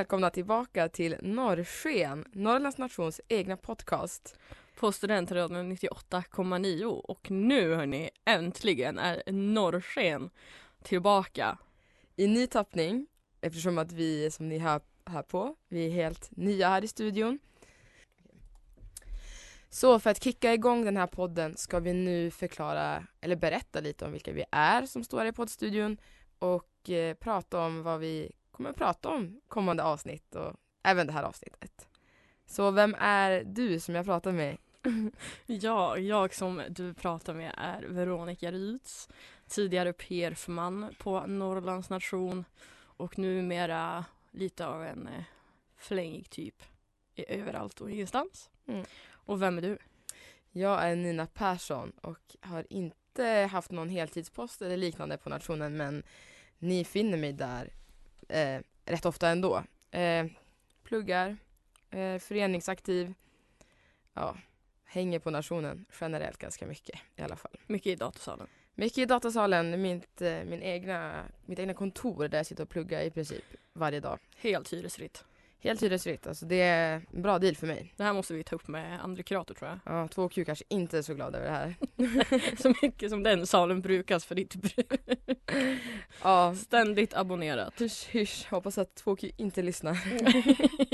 Välkomna tillbaka till Norrsken, Norrlands nations egna podcast. på Studentradion 98,9 och nu hörni, äntligen är Norrsken tillbaka. I ny tappning, eftersom att vi, som ni hör här på, vi är helt nya här i studion. Så för att kicka igång den här podden ska vi nu förklara, eller berätta lite om vilka vi är som står här i poddstudion och eh, prata om vad vi kommer att prata om kommande avsnitt och även det här avsnittet. Så vem är du som jag pratar med? Ja, jag som du pratar med är Veronica Ryds, tidigare PR-man på Norrlands nation och numera lite av en eh, flängig typ överallt och ingenstans. Mm. Och vem är du? Jag är Nina Persson och har inte haft någon heltidspost eller liknande på nationen men ni finner mig där eh, rätt ofta ändå. Eh, pluggar, eh, föreningsaktiv, ja, hänger på nationen generellt ganska mycket i alla fall. Mycket i datasalen. Mycket i datasalen, mitt, eh, min egna, mitt egna kontor där jag sitter och pluggar i princip varje dag. Helt hyresfritt. Helt hyresfritt, alltså det är en bra deal för mig. Det här måste vi ta upp med andre kurator tror jag. Ja, 2Q kanske inte är så glad över det här. Så mycket som den salen brukas för ditt bruk. Ja, Ständigt abonnerat. hysch hysch, hoppas att 2Q inte lyssnar.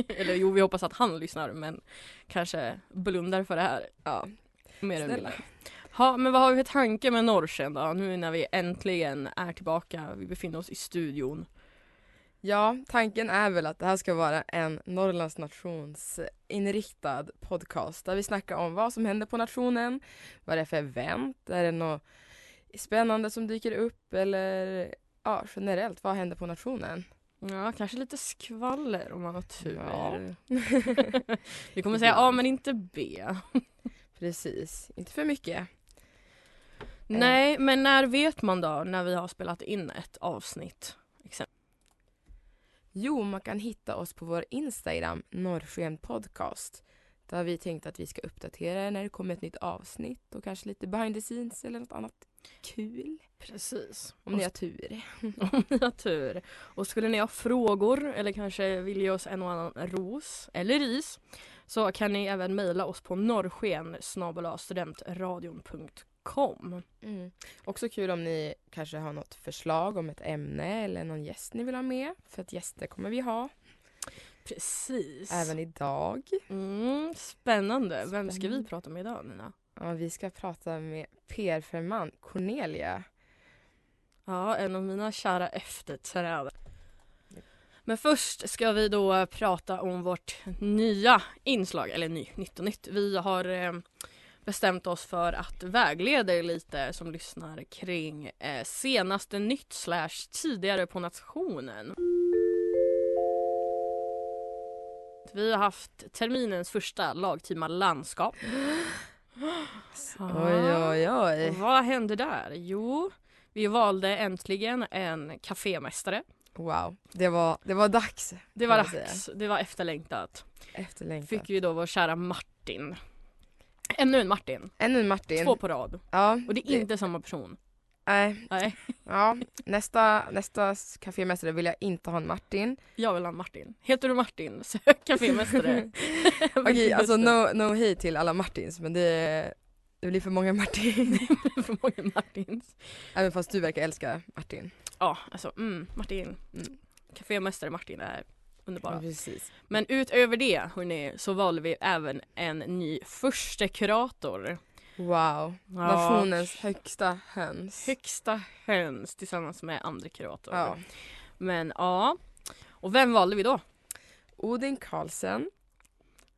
Eller jo, vi hoppas att han lyssnar men kanske blundar för det här Ja, mer än Snälla. ville. Ja, men vad har vi för tanke med Norrsen då? Nu när vi äntligen är tillbaka, vi befinner oss i studion. Ja, tanken är väl att det här ska vara en Norrlands nations inriktad podcast där vi snackar om vad som händer på nationen, vad det är för event, är det något spännande som dyker upp eller ja, generellt, vad händer på nationen? Ja, kanske lite skvaller om man har tur. Ja. vi kommer säga A men inte B. Precis, inte för mycket. Nej, men när vet man då när vi har spelat in ett avsnitt? Jo, man kan hitta oss på vår Instagram, Norrsken podcast. Där har vi tänkt att vi ska uppdatera när det kommer ett nytt avsnitt och kanske lite behind the scenes eller något annat kul. Precis. Om ni har tur. Om ni har tur. Och skulle ni ha frågor eller kanske vill ge oss en och annan ros eller ris så kan ni även mejla oss på norrsken studentradion.com. Mm. Också kul om ni kanske har något förslag om ett ämne eller någon gäst ni vill ha med. För att gäster kommer vi ha Precis. även idag. Mm, spännande. Vem ska vi Spännande. prata med idag Nina? Ja, vi ska prata med PR-firman Cornelia. Ja, en av mina kära efterträdare. Men först ska vi då prata om vårt nya inslag, eller ny, nytt och nytt. Vi har eh, bestämt oss för att vägleda er lite som lyssnar kring eh, senaste nytt slash tidigare på nationen. Vi har haft terminens första lagtima landskap. Oj, oj, oj. vad hände där? Jo, vi valde äntligen en kafémästare. Wow, det var, det var dags. Det var dags, det var efterlängtat. Efterlängtat. Fick vi då vår kära Martin. Ännu en Martin, Ännu en Martin. två på rad. Ja, Och det är inte samma person. Nej, Nej, ja. Nästa, nästa kafémästare vill jag inte ha en Martin. jag vill ha en Martin. Heter du Martin, sök kafémästare. Okej, alltså no, no hate till alla Martins men det, det blir för många Martin. För många Martins. Även fast du verkar älska Martin. Ja, alltså mm, Martin. Mm. Kafémästare Martin är underbara. Ja. Men utöver det hörni, så valde vi även en ny första kurator. Wow. Nationens högsta höns. högsta höns tillsammans med andra kuratorer. Ja. Men ja, och vem valde vi då? Odin Karlsen.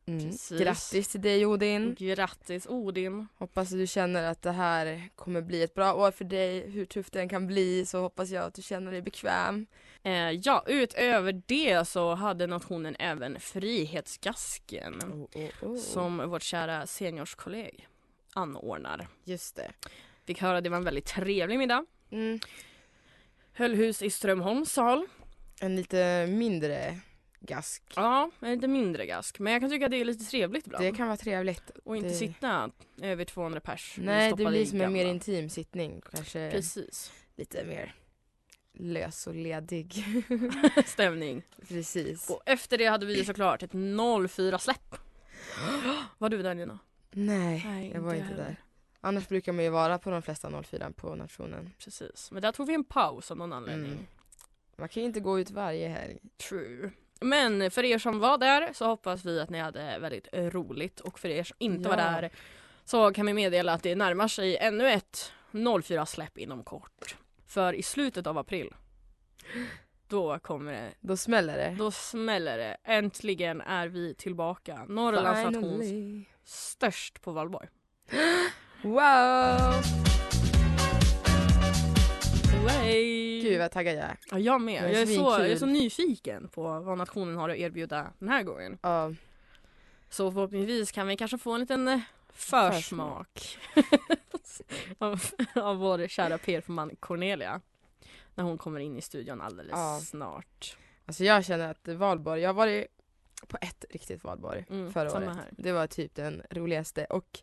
Mm. Precis. Grattis till dig Odin. Grattis Odin! Hoppas att du känner att det här kommer bli ett bra år för dig. Hur tufft det än kan bli så hoppas jag att du känner dig bekväm. Eh, ja, utöver det så hade nationen även Frihetsgasken Oh, som vårt kära seniorskolleg anordnar. Just det. Fick höra att det var en väldigt trevlig middag. Mm. Höll hus i Strömholms sal. En lite mindre gask. Ja, lite mindre gask. Men jag kan tycka att det är lite trevligt ibland. Det kan vara trevligt. Och inte det- sitta över 200 pers. Nej, det blir som en mer intim sittning. Kanske Precis. lite mer lös och ledig. Stämning. Precis. Och efter det hade vi ju såklart ett 04-släpp. Var du där Nina? Nej, Nej, jag var inte där. Annars brukar man ju vara på de flesta 04 på nationen. Precis. Men där tog vi en paus av någon anledning. Mm. Man kan ju inte gå ut varje helg. True. Men för er som var där så hoppas vi att ni hade väldigt roligt och för er som inte var Ja. där så kan vi meddela att det närmar sig ännu ett 04-släpp inom kort. För i slutet av april då kommer det, Då smäller det. då smäller det. Äntligen är vi tillbaka. Norrlands nations störst på valborg. Wow! Way. Gud vad taggad jag är. Ja, jag med. Jag är, så, jag är så nyfiken på vad nationen har att erbjuda den här gången. Ja, Så förhoppningsvis kan vi kanske få en liten eh, försmak av, av vår kära PR-man Cornelia. När hon kommer in i studion alldeles Ja. snart. alltså jag känner att valborg, jag har varit på ett riktigt valborg Mm, förra året. här. Det var typ den roligaste och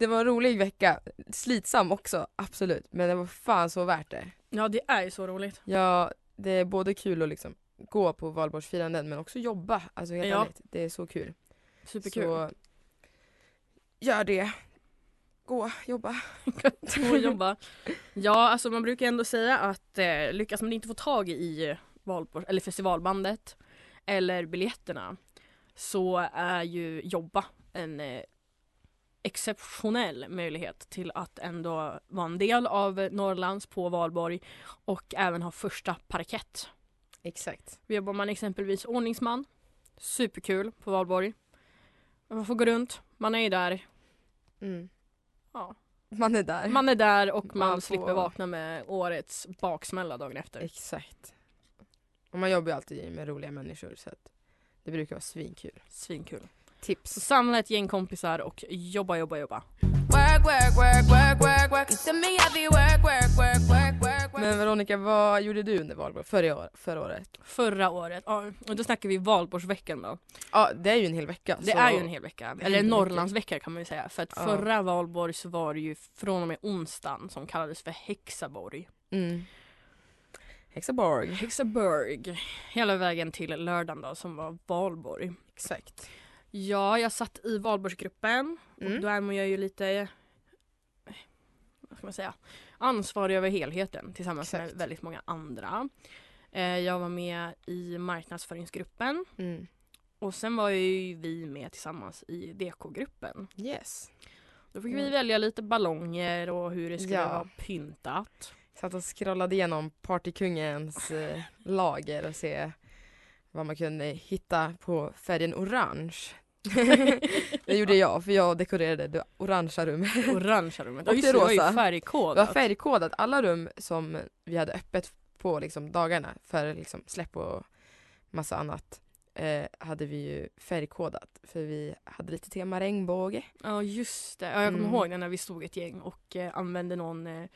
det var en rolig vecka. Slitsam också, absolut. Men det var fan så värt det. Ja det är ju så roligt. Ja, det är både kul att liksom gå på valborgsfiranden men också jobba. Alltså helt Ja. ärligt, det är så kul. Superkul. Så gör det. Gå, jobba. och jobba. Ja, alltså man brukar ändå säga att eh, lyckas man inte få tag i valborg, eller festivalbandet eller biljetterna så är ju jobba en eh, exceptionell möjlighet till att ändå vara en del av Norrlands på valborg och även ha första parkett. Exakt. Jobbar man exempelvis ordningsman, superkul på valborg. Man får gå runt, man är ju där, Mm. ja, Man är där. Man är där och man Man får- slipper vakna med årets baksmälla dagen efter. Exakt. Och man jobbar ju alltid med roliga människor så att det brukar vara svinkul. Svinkul. Så Tips. samla ett gäng kompisar och jobba, jobba, jobba. Men Veronica, vad gjorde du under valborg förra, år, förra året? Förra året, ja, och då snackar vi valborgsveckan då. Ja, det är ju en hel vecka. Det så... är ju en hel vecka, eller en Norrlandsvecka kan man ju säga. För att Ja. förra valborg så var det ju från och med onsdagen som kallades för Hexaborg. Mm. Hexaborg. Hexaborg. Hela vägen till lördagen då som var valborg. Exakt. Ja, jag satt i valborgsgruppen Mm. och då är man ju lite eh, vad ska man säga, ansvarig över helheten tillsammans med Exakt. väldigt många andra. Eh, Jag var med i marknadsföringsgruppen Mm. och sen var ju vi med tillsammans i DK-gruppen. Yes. Då fick vi Mm. välja lite ballonger och hur det skulle Ja. vara pyntat. Satt och scrollade igenom Partykungens eh, lager och se vad man kunde hitta på färgen orange. det gjorde jag för jag dekorerade det orangea rummet. Orangea rummet. Och det det, var ju rosa. Det färgkodat. var färgkodat. Alla rum som vi hade öppet på liksom, dagarna för liksom, släpp och massa annat eh, hade vi ju färgkodat för vi hade lite tema regnbåge. Ja just det, ja, jag kommer Mm. ihåg när vi stod ett gäng och eh, använde någon eh,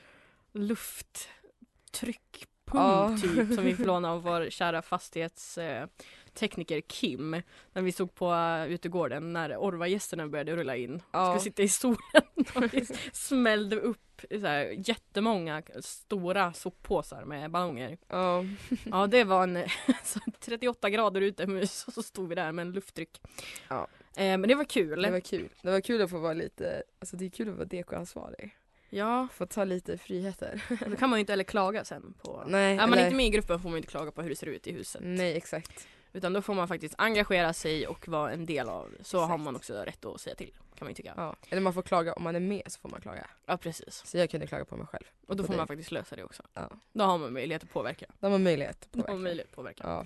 lufttryckpump Ja. typ som vi fick låna av vår kära fastighetstekniker eh, Kim. När vi stod på uh, utegården när Orva-gästerna började rulla in. Ja. Skulle sitta i stolen och vi smällde upp så här, jättemånga stora soppåsar med ballonger. Ja. Ja det var en så 38 grader utomhus och så stod vi där med en lufttryck. Ja. Eh, men det var kul. Det var kul. Det var kul att få vara lite, alltså det är kul att vara DK-ansvarig. Ja, Få ta lite friheter. då kan man ju inte heller klaga sen på... Nej, är man eller- inte med i gruppen får man inte klaga på hur det ser ut i huset. Nej exakt. Utan då får man faktiskt engagera sig och vara en del av Så har Exakt. man också rätt att säga till kan man ju tycka. Ja, Ja. Eller man får klaga, om man är med så får man klaga. precis. Så jag kunde klaga på mig själv. Och då får dig. man faktiskt lösa det också. Ja. Då har man möjlighet att påverka. De har möjlighet att Då har påverka. man möjlighet att påverka. Ja.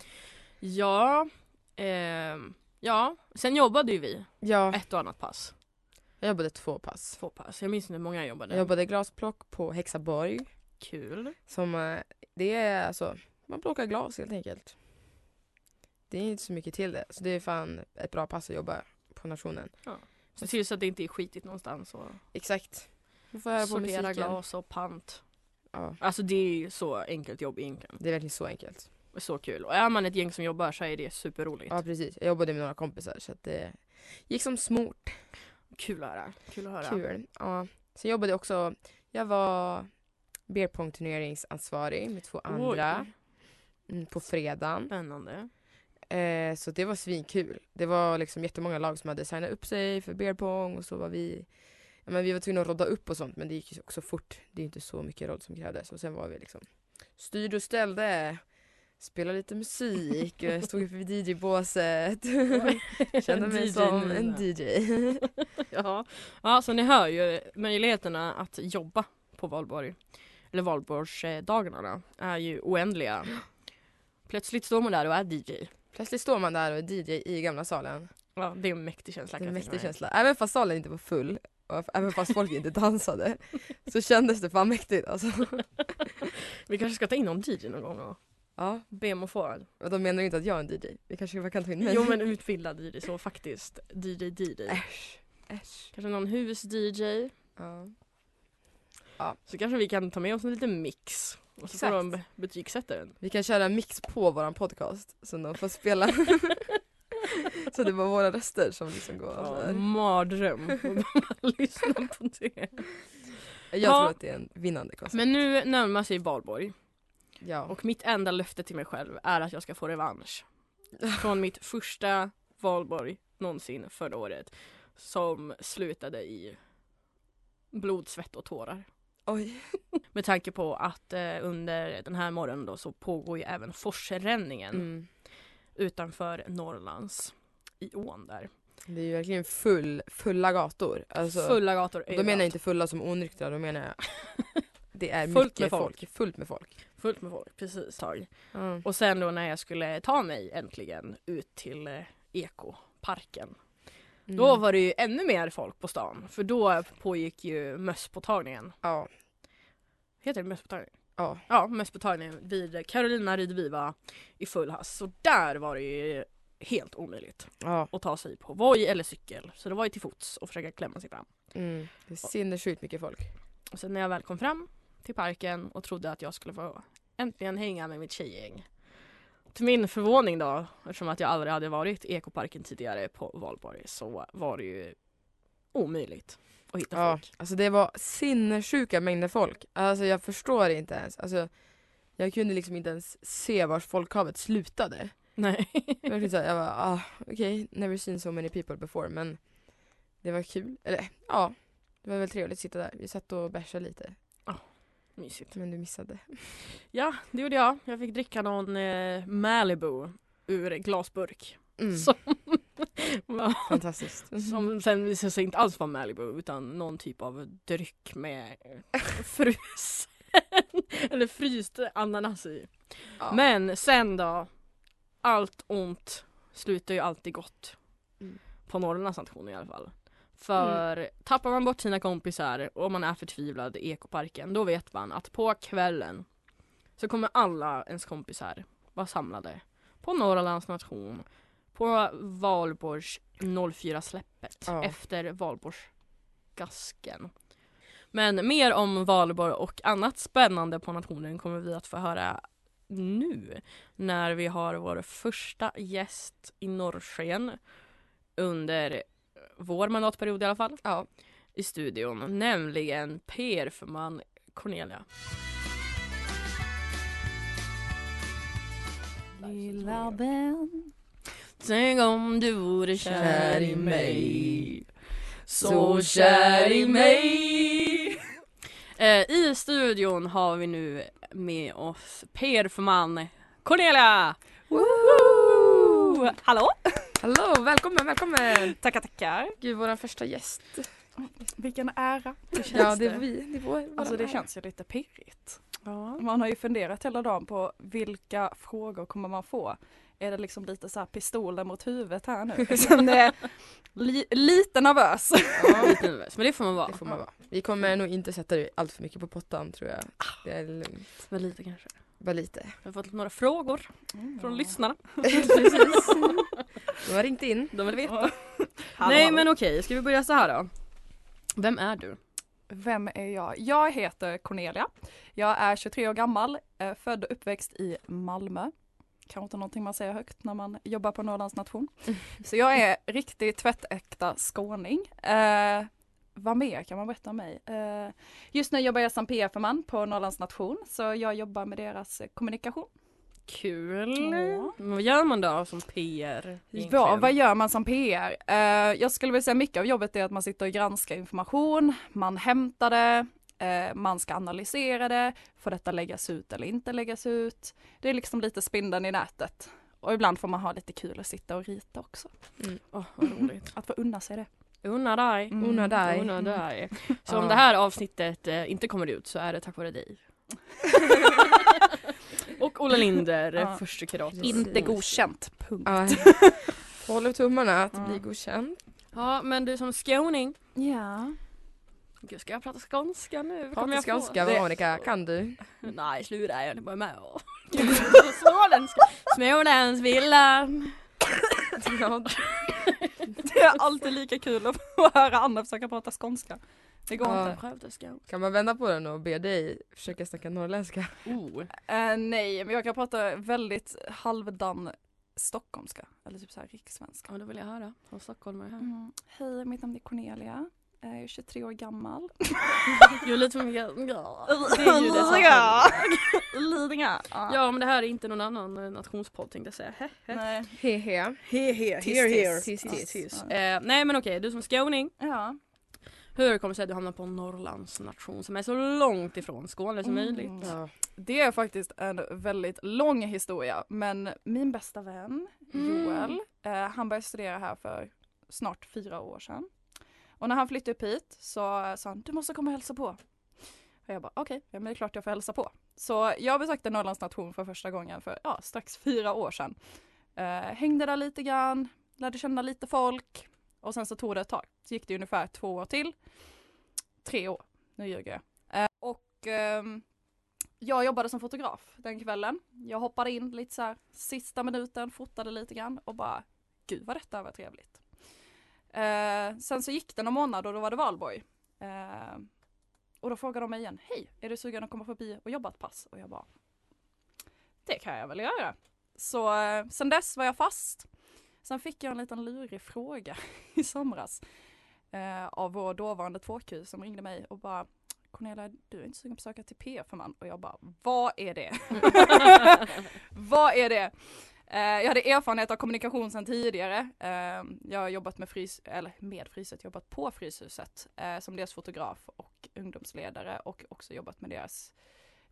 Ja, ehm, Ja, sen jobbade ju vi Ja, ett och annat pass. Jag jobbade två pass. Två pass. Jag minns inte hur många jag jobbade. Jag jobbade glasplock på Hexaborg. Kul. Som, eh, det är alltså, man plockar glas helt enkelt. Det är inte så mycket till det. Så det är fan ett bra pass att jobba på nationen. Se till så att det inte är skitigt någonstans och Exakt. Man får höra på sortera musiken. glas och pant. Ja, Alltså det är ju så enkelt jobb egentligen. det är verkligen så enkelt. Och så kul. Och är man ett gäng som jobbar så är det superroligt. Ja precis. Jag jobbade med några kompisar så att det gick som smort. Kul att höra. Kul att höra. Kul. Ja. Jobbade jag också, jag var beerpong-turneringsansvarig med två andra Oj, mm, på fredagen. spännande. Eh, så det var svinkul. Det var liksom jättemånga lag som hade signat upp sig för beerpong och så var vi ja, men vi var tvungna att rodda upp och sånt men det gick ju också fort. Det är inte så mycket rodd som krävdes och sen var vi liksom styrde och ställde, spelade lite musik, stod uppe vid DJ-båset. Kände mig som en DJ. Ja. ja, så ni hör ju möjligheterna att jobba på valborg. Eller valborgsdagarna då, är ju oändliga. Plötsligt står man där och är DJ. Plötsligt står man där och är DJ i gamla salen. Ja, det är en mäktig känsla. Det är en mäktig känsla. Även fast salen inte var full och även fast folk inte dansade så kändes det fan mäktigt alltså. Vi kanske ska ta in någon DJ någon gång och Ja, om att få. och de menar ju inte att jag är en DJ. Vi kanske kan ta in mig. Jo men utbildad DJ så faktiskt. DJ DJ. Äsch. Äsch. Kanske någon hus-DJ. Ja. Så kanske vi kan ta med oss en liten mix. Och så får de betygsätta den. Vi kan köra en mix på våran podcast som de får spela. så det var våra röster som liksom går Ja, där. mardröm. Och bara lyssna på det. Jag Ja. tror att det är en vinnande koncept. Men nu närmar sig valborg. Ja. Och mitt enda löfte till mig själv är att jag ska få revansch. Från mitt första valborg någonsin förra året. Som slutade i blod, svett och tårar. Oj. Med tanke på att eh, under den här morgonen då så pågår ju även forsränningen Mm. utanför Norrlands i ån där. Det är ju verkligen full, fulla gator. Alltså, Fulla gator Då menar jag inte fulla som onyktra, då menar jag det är Fullt mycket med folk. folk. Fullt med folk. Fullt med folk, precis. Tag. Mm. Och sen då när jag skulle ta mig äntligen ut till eh, ekoparken. Då Mm. var det ju ännu mer folk på stan. För då pågick ju mösspåtagningen. Ja. Heter det mösspåtagning? Ja. Ja, mösspåtagningen vid Carolina Ridviva i full hast. Så där var det ju helt omöjligt ja. att ta sig på Voi eller cykel. Så det var ju till fots och försöka klämma sig fram. Mm. Det är sinnessjukt mycket folk. Och sen när jag väl kom fram till parken och trodde att jag skulle få äntligen hänga med mitt tjejgäng. Till min förvåning då, eftersom att jag aldrig hade varit i ekoparken tidigare på valborg så var det ju omöjligt att hitta Ja, folk. alltså det var sinnessjuka mängder folk. Alltså jag förstår inte ens. Alltså, jag kunde liksom inte ens se var folkhavet slutade. Nej. Jag var, jag var ah, okej, never seen so many people before men det var kul. Eller ja, det var väl trevligt att sitta där. Vi satt och bärsade lite. Mysigt. Men du missade. Ja, det gjorde jag. Jag fick dricka någon eh, Malibu ur glasburk. Mm. Som, Fantastiskt. som sen visade sig inte alls vara Malibu utan någon typ av dryck med eh, frusen eller fryst ananas i. Ja. Men sen då, allt ont slutar ju alltid gott. Mm. På Norrlands nation i alla fall. För tappar man bort sina kompisar och man är förtvivlad i ekoparken då vet man att på kvällen så kommer alla ens kompisar vara samlade på Norrlands nation på Valborgs 04-släppet Ja. efter Valborgsgasken. Men mer om Valborg och annat spännande på nationen kommer vi att få höra nu när vi har vår första gäst i norrsken under vår mandatperiod i alla fall Ja. i studion, nämligen PR-förman Cornelia. Lilla vän Tänk om du vore kär i mig Så kär i mig eh, I studion har vi nu med oss PR-förman Cornelia! Woo! Hallå! Hallå, välkommen, välkommen! Tackar tackar. Gud, vår första gäst. Vilken ära. Känns Ja, det är det? vi. Det är vår, Alltså det ära. känns ju lite pirrigt. Ja. Man har ju funderat hela dagen på vilka frågor kommer man få? Är det liksom lite så här pistoler mot huvudet här nu? Det är li, lite nervös. Ja, Lite nervös, men det får man vara. det får man vara. Vi kommer nog inte sätta dig allt för mycket på pottan tror jag. Det är lugnt. Men lite kanske. Bara lite. Jag har fått några frågor från lyssnarna. Precis. De har ringt in. De vill veta. Hallå, Nej hallå. men okej, ska vi börja så här då? Vem är du? Vem är jag? Jag heter Cornelia. Jag är 23 år gammal, eh, född och uppväxt i Malmö. Kanske inte någonting man säger högt när man jobbar på Norrlands nation. Så jag är riktigt tvättäkta skåning. Vad mer kan man berätta om mig? Eh, just nu jobbar jag som PR-förman på Norrlands nation, så jag jobbar med deras eh, kommunikation. Kul! Ja. Vad gör man då som PR? Ja, vad gör man som PR? Eh, jag skulle vilja säga mycket av jobbet är att man sitter och granskar information, man hämtar det, man ska analysera det, får detta läggas ut eller inte läggas ut. Det är liksom lite spindeln i nätet. Och ibland får man ha lite kul och sitta och rita också. Åh, vad roligt. Att få unna sig det. Unna dig. Mm. Unna dig. Unna dig. Så om det här avsnittet eh, inte kommer ut så är det tack vare dig. Och Ola Linder, Ja. första kurator. Inte godkänt, punkt. Ja. Håller tummarna att Ja. blir godkänt. Ja men du som skåning. Ja. Gud ska jag prata skånska nu? Prata skånska Veronica, kan du? Nej sluta, jag är bara med. Småländska. Smålänsvillan. Det är alltid lika kul att höra Anna försöka prata skånska. Det går Ja. inte. Kan man vända på den och be dig försöka snacka norrländska? Oh. Eh, nej, men jag kan prata väldigt halvdan stockholmska. Eller typ så här rikssvenska. Ja då vill jag höra. Från stockholmare här. Mm. Hej, mitt namn är Cornelia. Jag är 23 år gammal. Du är lite för mycket... Som Lidingö. Ja men det här är inte någon annan eh, nationspodd tänkte jag säga. Hehe. He, he, Tis, tis. Tis, Ja. tis, tis. Ja. Eh, nej men okej, du som skåning. Ja. Hur kommer det sig att du hamnar på Norrlands nation som är så långt ifrån Skåne som Mm. möjligt? Ja. Det är faktiskt en väldigt lång historia. Men min bästa vän Mm. Joel, eh, han började studera här för snart fyra år sedan. Och när han flyttade upp hit så sa han, du måste komma och hälsa på. Och jag bara, okej, ja, men det är klart jag får hälsa på. Så jag besökte Norrlands nation för första gången för ja, strax fyra år sedan. Eh, hängde där lite grann, lärde känna lite folk och sen så tog det ett tag. Så gick det ungefär två år till. Tre år, nu ljuger jag. Eh, och eh, jag jobbade som fotograf den kvällen. Jag hoppade in lite så här sista minuten, fotade lite grann och bara gud vad detta var trevligt. Eh, sen så gick det någon månad och då var det valborg. Eh, och då frågade de mig igen, hej, är du sugen att komma förbi och jobba ett pass? Och jag bara, det kan jag väl göra. Så eh, sen dess var jag fast. Sen fick jag en liten lurig fråga i somras eh, av vår dåvarande 2Q som ringde mig och bara Cornelia, du är inte sugen på att söka till P för man? Och jag bara, vad är det? vad är det? Eh, jag hade erfarenhet av kommunikation sedan tidigare. Eh, jag har jobbat med, frys, eller med fryset, jobbat på Fryshuset eh, som deras fotograf och ungdomsledare och också jobbat med deras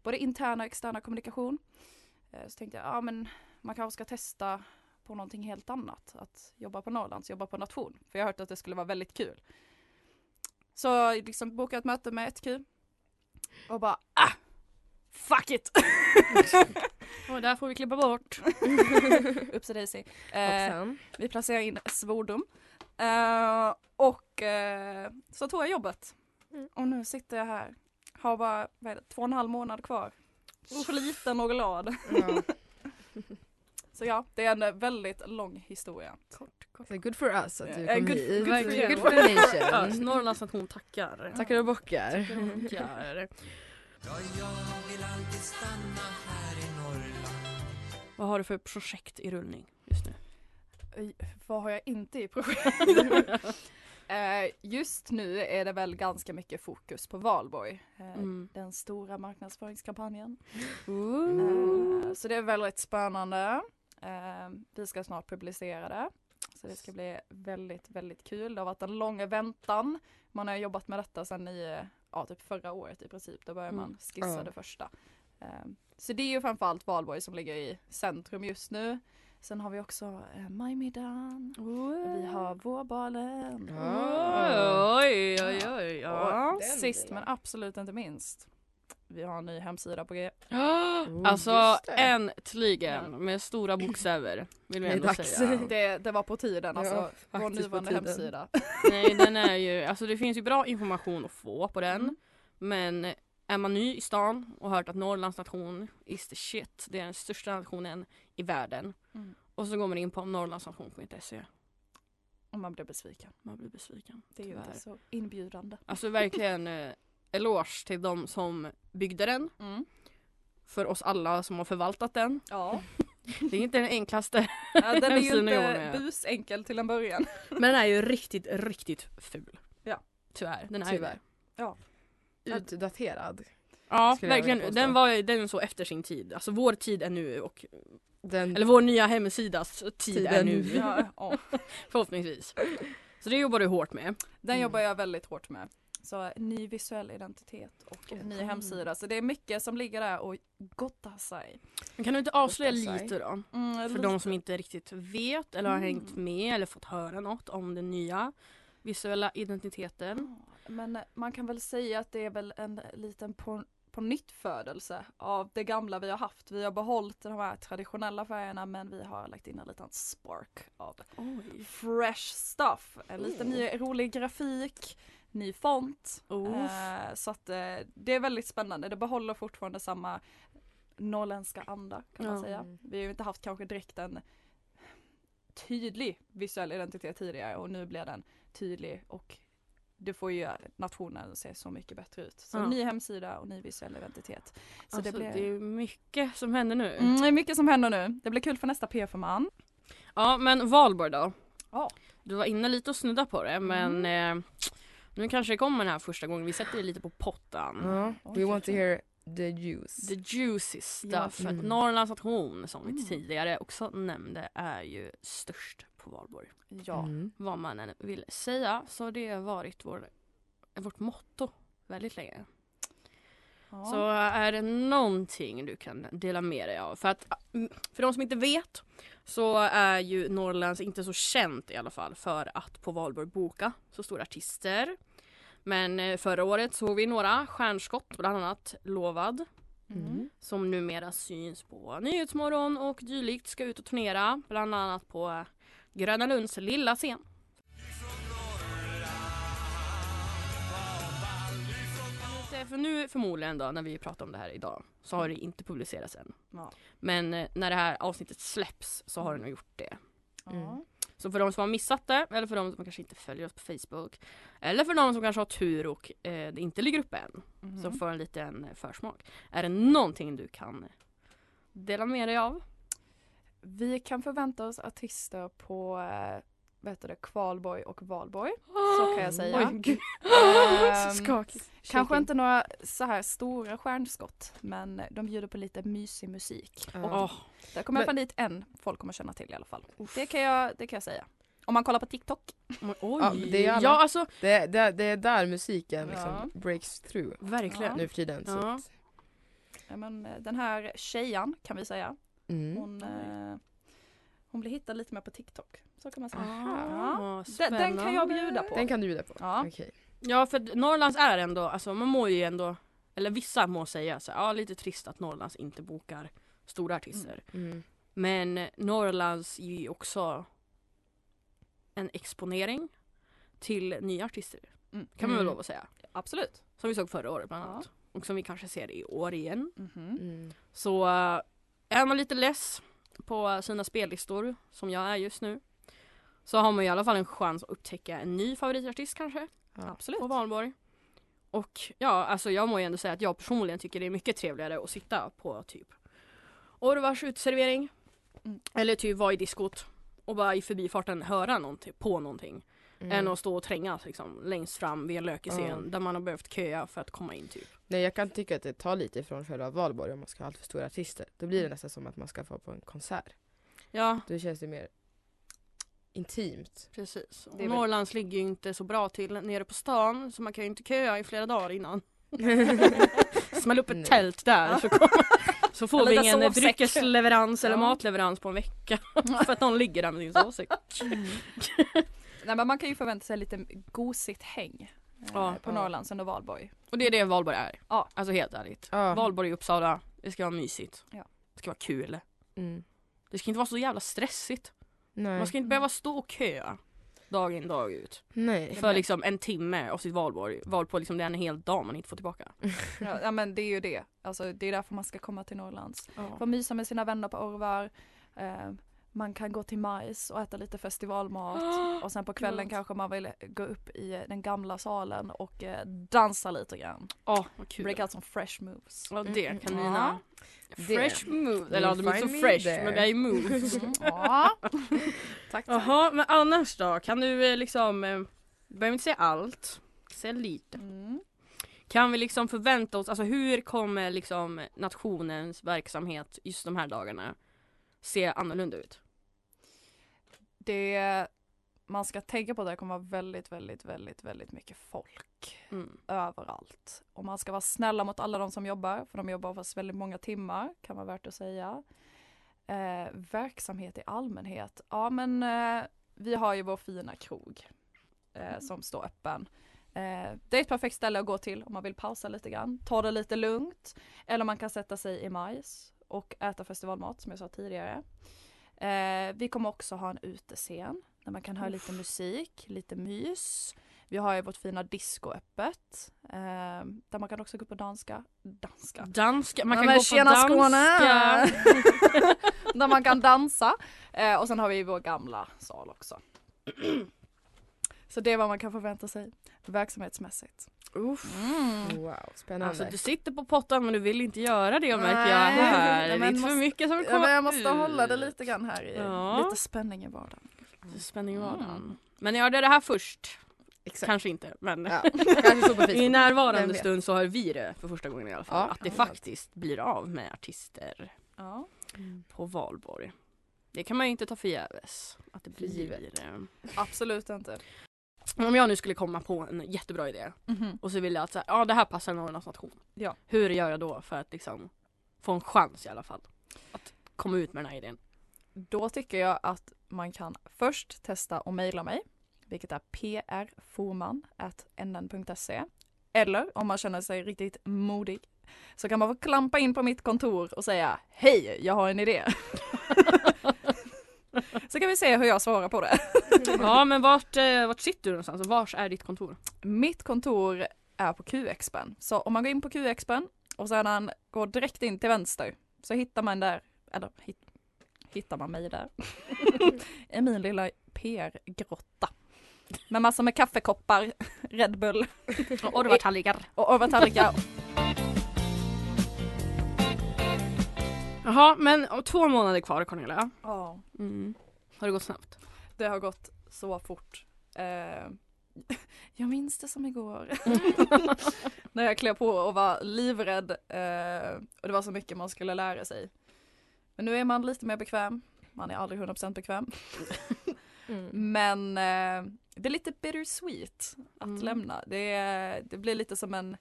både interna och externa kommunikation. Eh, så tänkte jag, ja men man kanske ska testa på någonting helt annat. Att jobba på Norrlands, jobba på nation. För jag har hört att det skulle vara väldigt kul. Så liksom bokade ett möte med 1Q. Och bara, ah! Fuck it! Och där får vi klippa bort. Upsi daisy. Och Eh, vi placerar in svordom. Eh, och eh, så tog jag jobbet. Mm. Och nu sitter jag här. Har bara vad är det, två och en halv månad kvar. Sliten och glad. Ja. Så ja, det är en väldigt lång historia. Kort, kort. Good for us att du Ja, kom good- hit. good for you. good for the nation. Norrlands nation tackar. Tackar och bockar. Tackar. Vad har du för projekt i rullning just nu? Vad har jag inte i projekt? Eh, Just nu är det väl ganska mycket fokus på valborg. Eh, Mm. Den stora marknadsföringskampanjen. Ooh. Eh, Så det är väldigt spännande. Vi ska snart publicera det. Så det ska bli väldigt, väldigt kul. Det har varit en lång väntan. Man har jobbat med detta sedan i, ja, typ förra året i princip. Då började Mm. man skissa Ja. det första. Eh, Så det är ju framförallt valborg som ligger i centrum just nu. Sen har vi också eh, Majmiddagen. Vi har vårbalen. Ja. Oj, oj, oj. Ja. Sist men absolut inte minst Vi har en ny hemsida på G. Oh, Alltså äntligen med stora bokstäver vill vi ändå säga. Det, det var på tiden alltså. Ja, vår nuvarande hemsida. Nej den är ju, alltså det finns ju bra information att få på den. Mm. Men är man ny i stan och hört att Norrlands nation is the shit, det är den största nationen i världen. Mm. Och så går man in på norrlandsnation.se. Och man blir besviken. Man blir besviken. Det är ju inte så inbjudande. Alltså verkligen eh, eloge till de som byggde den. Mm. För oss alla som har förvaltat den. Ja. Det är inte den enklaste. ja, den är ju inte busenkel till en början. Men den är ju riktigt, riktigt ful. Ja. Tyvärr. Den är Tyvärr. Ju. Ja. Utdaterad. Ja, verkligen. Den var ju den är så efter sin tid. Alltså vår tid är nu och Den, eller vår nya hemsidas tid är Tiden. nu. Ja, ja. Förhoppningsvis. Så det jobbar du hårt med. Den Mm. jobbar jag väldigt hårt med. Så ny visuell identitet och en ny hemsida. Så det är mycket som ligger där och gottar sig. Men kan du inte avslöja lite då? Mm, För lite. de som inte riktigt vet eller har Mm. hängt med eller fått höra något om den nya visuella identiteten. Ja, Men man kan väl säga att det är väl en liten på, på nytt födelse av det gamla vi har haft. Vi har behållit de här traditionella färgerna men vi har lagt in en liten spark av Oj. fresh stuff. En liten ny rolig grafik, ny font. Oh. Så att eh, det är väldigt spännande. Det behåller fortfarande samma norrländska anda kan man säga. Vi har ju inte haft kanske direkt en tydlig visuell identitet tidigare och nu blir den tydlig och det får ju nationen se så mycket bättre ut. Så Ja. ny hemsida och ny visuell identitet. Så alltså, det blir det är mycket som händer nu. mm, det är mycket som händer nu. Det blir kul för nästa PF-man. Ja men Valborg då? Ja. Du var inne lite och snudda på det men eh, nu kanske det kommer den här första gången. Vi sätter det lite på pottan. ja, we want to hear the juice. The juicy stuff. Ja. För att Mm. Norrlands nation som vi Mm. tidigare också nämnde är ju störst på valborg. Ja. Mm. Vad man än vill säga så har det varit vår, vårt motto väldigt länge. Ja. Så är det någonting du kan dela med dig av? För att mm, för de som inte vet så är ju Norrlands inte så känt i alla fall för att på valborg boka så stora artister. Men eh, förra året såg vi några stjärnskott, bland annat Lovad Mm. som numera syns på Nyhetsmorgon och dylikt ska ut och turnera bland annat på eh, Gröna Lunds lilla scen. För nu förmodligen då när vi pratar om det här idag så har det inte publicerats än. Ja. Men eh, när det här avsnittet släpps så har det nog gjort det. Ja. Så för de som har missat det eller för de som kanske inte följer oss på Facebook eller för de som kanske har tur och eh, det inte ligger uppe än Mhm. som får en liten eh, försmak. Är det någonting du kan dela med dig av? Vi kan förvänta oss artister på eh, vad heter det, Kvalborg och Valborg. Så kan jag säga. Oj. Ehm, Så skakigt. Kanske inte några så här stora stjärnskott men de bjuder på lite mysig musik. Ja. Åh, Där kommer jag Men- få dit en folk kommer känna till i alla fall. Det kan jag, det kan jag säga. Om man kollar på TikTok. oj. Ja, det är alla. ja alltså Det, det, det är där musiken liksom Ja. breaks through verkligen. nu för tiden. Ja. Ja, men, eh, den här tjejan kan vi säga. mm. Hon, eh, hon blir hittad lite mer på TikTok. Så kan man säga. Ah, Den, den kan jag bjuda på. Den kan du bjuda på? Ja. Okej. Ja för Norrlands är ändå, alltså man må ju ändå, eller vissa må säga så ja lite trist att Norrlands inte bokar stora artister. Mm. Men Norrlands ger ju också en exponering till nya artister. Mm. Kan man väl Mm. lov att säga. Absolut. Som vi såg förra året bland Ja. annat. Och som vi kanske ser i år igen. Mhm. Mm. Så eh, är man lite less på sina spellistor, som jag är just nu, så har man i alla fall en chans att upptäcka en ny favoritartist kanske Ja. Absolut. på Valborg. Och ja, alltså jag må ju ändå säga att jag personligen tycker det är mycket trevligare att sitta på typ Orvars uteservering Mm. eller typ vara i diskot och bara i förbifarten höra någonting, på någonting Mm. än att stå och trängas liksom, längst fram vid en lökig scen Ja. där man har behövt köa för att komma in typ. Nej jag kan tycka att det tar lite ifrån själva valborg om man ska ha allt för stora artister. Då blir det nästan som att man ska få på en konsert. Ja, Då känns det mer intimt. precis. Och Det är väl- Norrlands ligger ju inte så bra till nere på stan så man kan ju inte köa i flera dagar innan. Smäll upp ett Nej. tält där så, kommer, så får vi ingen sovsäck. dryckesleverans eller Ja. matleverans på en vecka för att någon ligger där med sin sovsäck. Nej men man kan ju förvänta sig lite gosigt häng. eh, Ja, på ja. Norrlands under valborg. Och det är det valborg är. Ja. Alltså helt ärligt. Ja. Valborg i Uppsala, det ska vara mysigt. Ja. Det ska vara kul. Mm. Det ska inte vara så jävla stressigt. Nej. Man ska inte behöva stå och köa dag in dag ut. Nej. För liksom en timme av sitt valborg. Val på liksom det är en hel dag man inte får tillbaka. Ja, ja men det är ju det. Alltså det är därför man ska komma till Norrlands. Ja. Få mysa med sina vänner på Orvar. Eh, man kan gå till majs och äta lite festivalmat. Och sen på kvällen kanske man vill gå upp i eh, den gamla salen och eh, dansa lite grann. Åh, vad kul. Break out some fresh moves. Ja det Mm, kan ja. mina fresh moves. Eller ja, de är inte så fresh there. men det är moves. Mm, ja. tack, tack. Jaha men annars då? Kan du eh, liksom, eh, behöver inte säga allt. Säg lite. Mm. Kan vi liksom förvänta oss, alltså hur kommer liksom nationens verksamhet just de här dagarna se annorlunda ut? Det man ska tänka på att det kommer vara väldigt, väldigt, väldigt, väldigt mycket folk Mm. överallt. Och man ska vara snälla mot alla de som jobbar, för de jobbar oftast väldigt många timmar, kan vara värt att säga. Eh, verksamhet i allmänhet, ja men eh, vi har ju vår fina krog eh, som står öppen. Eh, det är ett perfekt ställe att gå till om man vill pausa lite grann, ta det lite lugnt. Eller man kan sätta sig i majs och äta festivalmat som jag sa tidigare. Eh, vi kommer också ha en utescen där man kan höra lite musik, lite mys. Vi har ju vårt fina disco öppet. Eh, där man kan också gå på danska. Danska. Danska, man Ja, kan men gå på danska. där man kan dansa. Eh, och sen har vi vår gamla sal också. Så det är vad man kan förvänta sig verksamhetsmässigt. Uff. Mm. Wow, spännande. Alltså du sitter på pottan men du vill inte göra det märker jag här. nej, det är men inte för mycket som men jag måste ut. hålla det lite grann här i Ja. lite spänning i vardagen. Lite Spänning i vardagen. Mm. Men jag hörde det här först. Exakt. Kanske inte men Ja, kanske i närvarande stund så har vi det för första gången i alla fall. Ja. att det faktiskt blir av med artister Ja. på valborg. Det kan man ju inte ta förgäves. Att det blir. Absolut inte. Om jag nu skulle komma på en jättebra idé Mhm. och så vill jag att så här, ja det här passar Norrlands nation. Ja. Hur gör jag då för att liksom få en chans i alla fall? Att komma ut med den här idén. Då tycker jag att man kan först testa och mejla mig, vilket är prforman.nn.se. Eller om man känner sig riktigt modig så kan man få klampa in på mitt kontor och säga Hej, jag har en idé. så kan vi se hur jag svarar på det. Ja men vart, eh, vart sitter du någonstans och vars är ditt kontor? Mitt kontor är på QXpen. Så om man går in på QXpen och sedan går direkt in till vänster så hittar man där, eller hit, hittar man mig där. I min lilla PR-grotta. Med massor med kaffekoppar, Red Bull Och det var tallrikar. och övertallrikar. Jaha men två månader kvar Cornelia. Ja, Mm. Har det gått snabbt? det har gått så fort. Eh, jag minns det som igår. När jag klev på och var livrädd eh, och det var så mycket man skulle lära sig. Men nu är man lite mer bekväm. Man är aldrig 100% bekväm. Mm. Men eh, det är lite bittersweet att Mm. lämna. Det, är- det blir lite som en,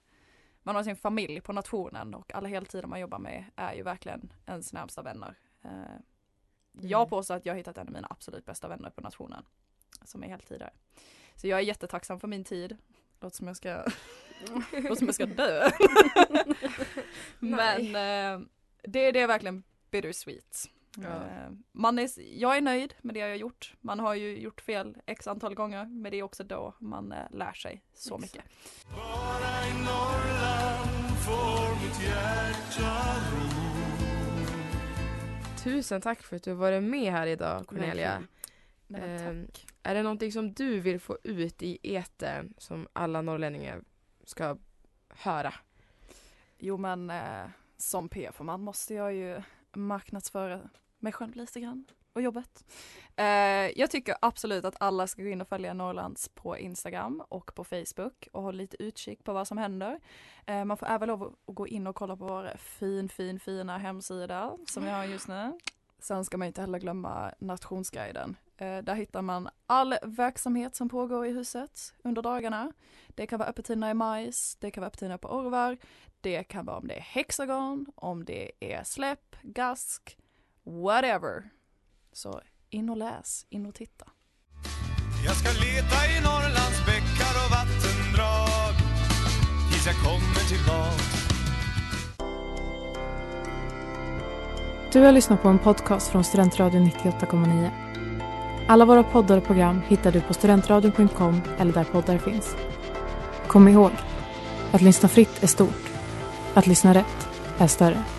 man har sin familj på nationen och alla heltider man jobbar med är ju verkligen ens närmsta vänner. Eh, jag Mm. påstår att jag har hittat en av mina absolut bästa vänner på nationen. Som är heltider. Så jag är jättetacksam för min tid. Låter som jag ska, låter som jag ska dö. Men eh, det, det är verkligen bittersweet. Ja. Eh, Man är, jag är nöjd med det jag har gjort. Man har ju gjort fel x antal gånger men det är också då man eh, lär sig så mycket. Bara i Norrland får mitt hjärta ro Tusen tack för att du har varit med här idag Cornelia. Nej, tack. Är det någonting som du vill få ut i etern som alla norrlänningar ska höra? Jo men eh, som PF-man måste jag ju marknadsföra mig själv lite grann och jobbet. Eh, jag tycker absolut att alla ska gå in och följa Norrlands på Instagram och på Facebook och hålla lite utkik på vad som händer. Eh, man får även lov att gå in och kolla på vår fin, fin, fina hemsida som vi har just nu. Sen ska man inte heller glömma Nationsguiden. Eh, där hittar man all verksamhet som pågår i huset under dagarna. Det kan vara öppettiderna i majs, det kan vara öppettiderna på Orvar, det kan vara om det är Hexagon, om det är släpp, gask, whatever. Så in och läs, in och titta. Jag ska leta i Norrlands bäckar och vattendrag tills jag kommer tillbaks Du har lyssnat på en podcast från Studentradion 98,9. Alla våra poddar och program hittar du på studentradion.com eller där poddar finns. Kom ihåg, att lyssna fritt är stort. Att lyssna rätt är större.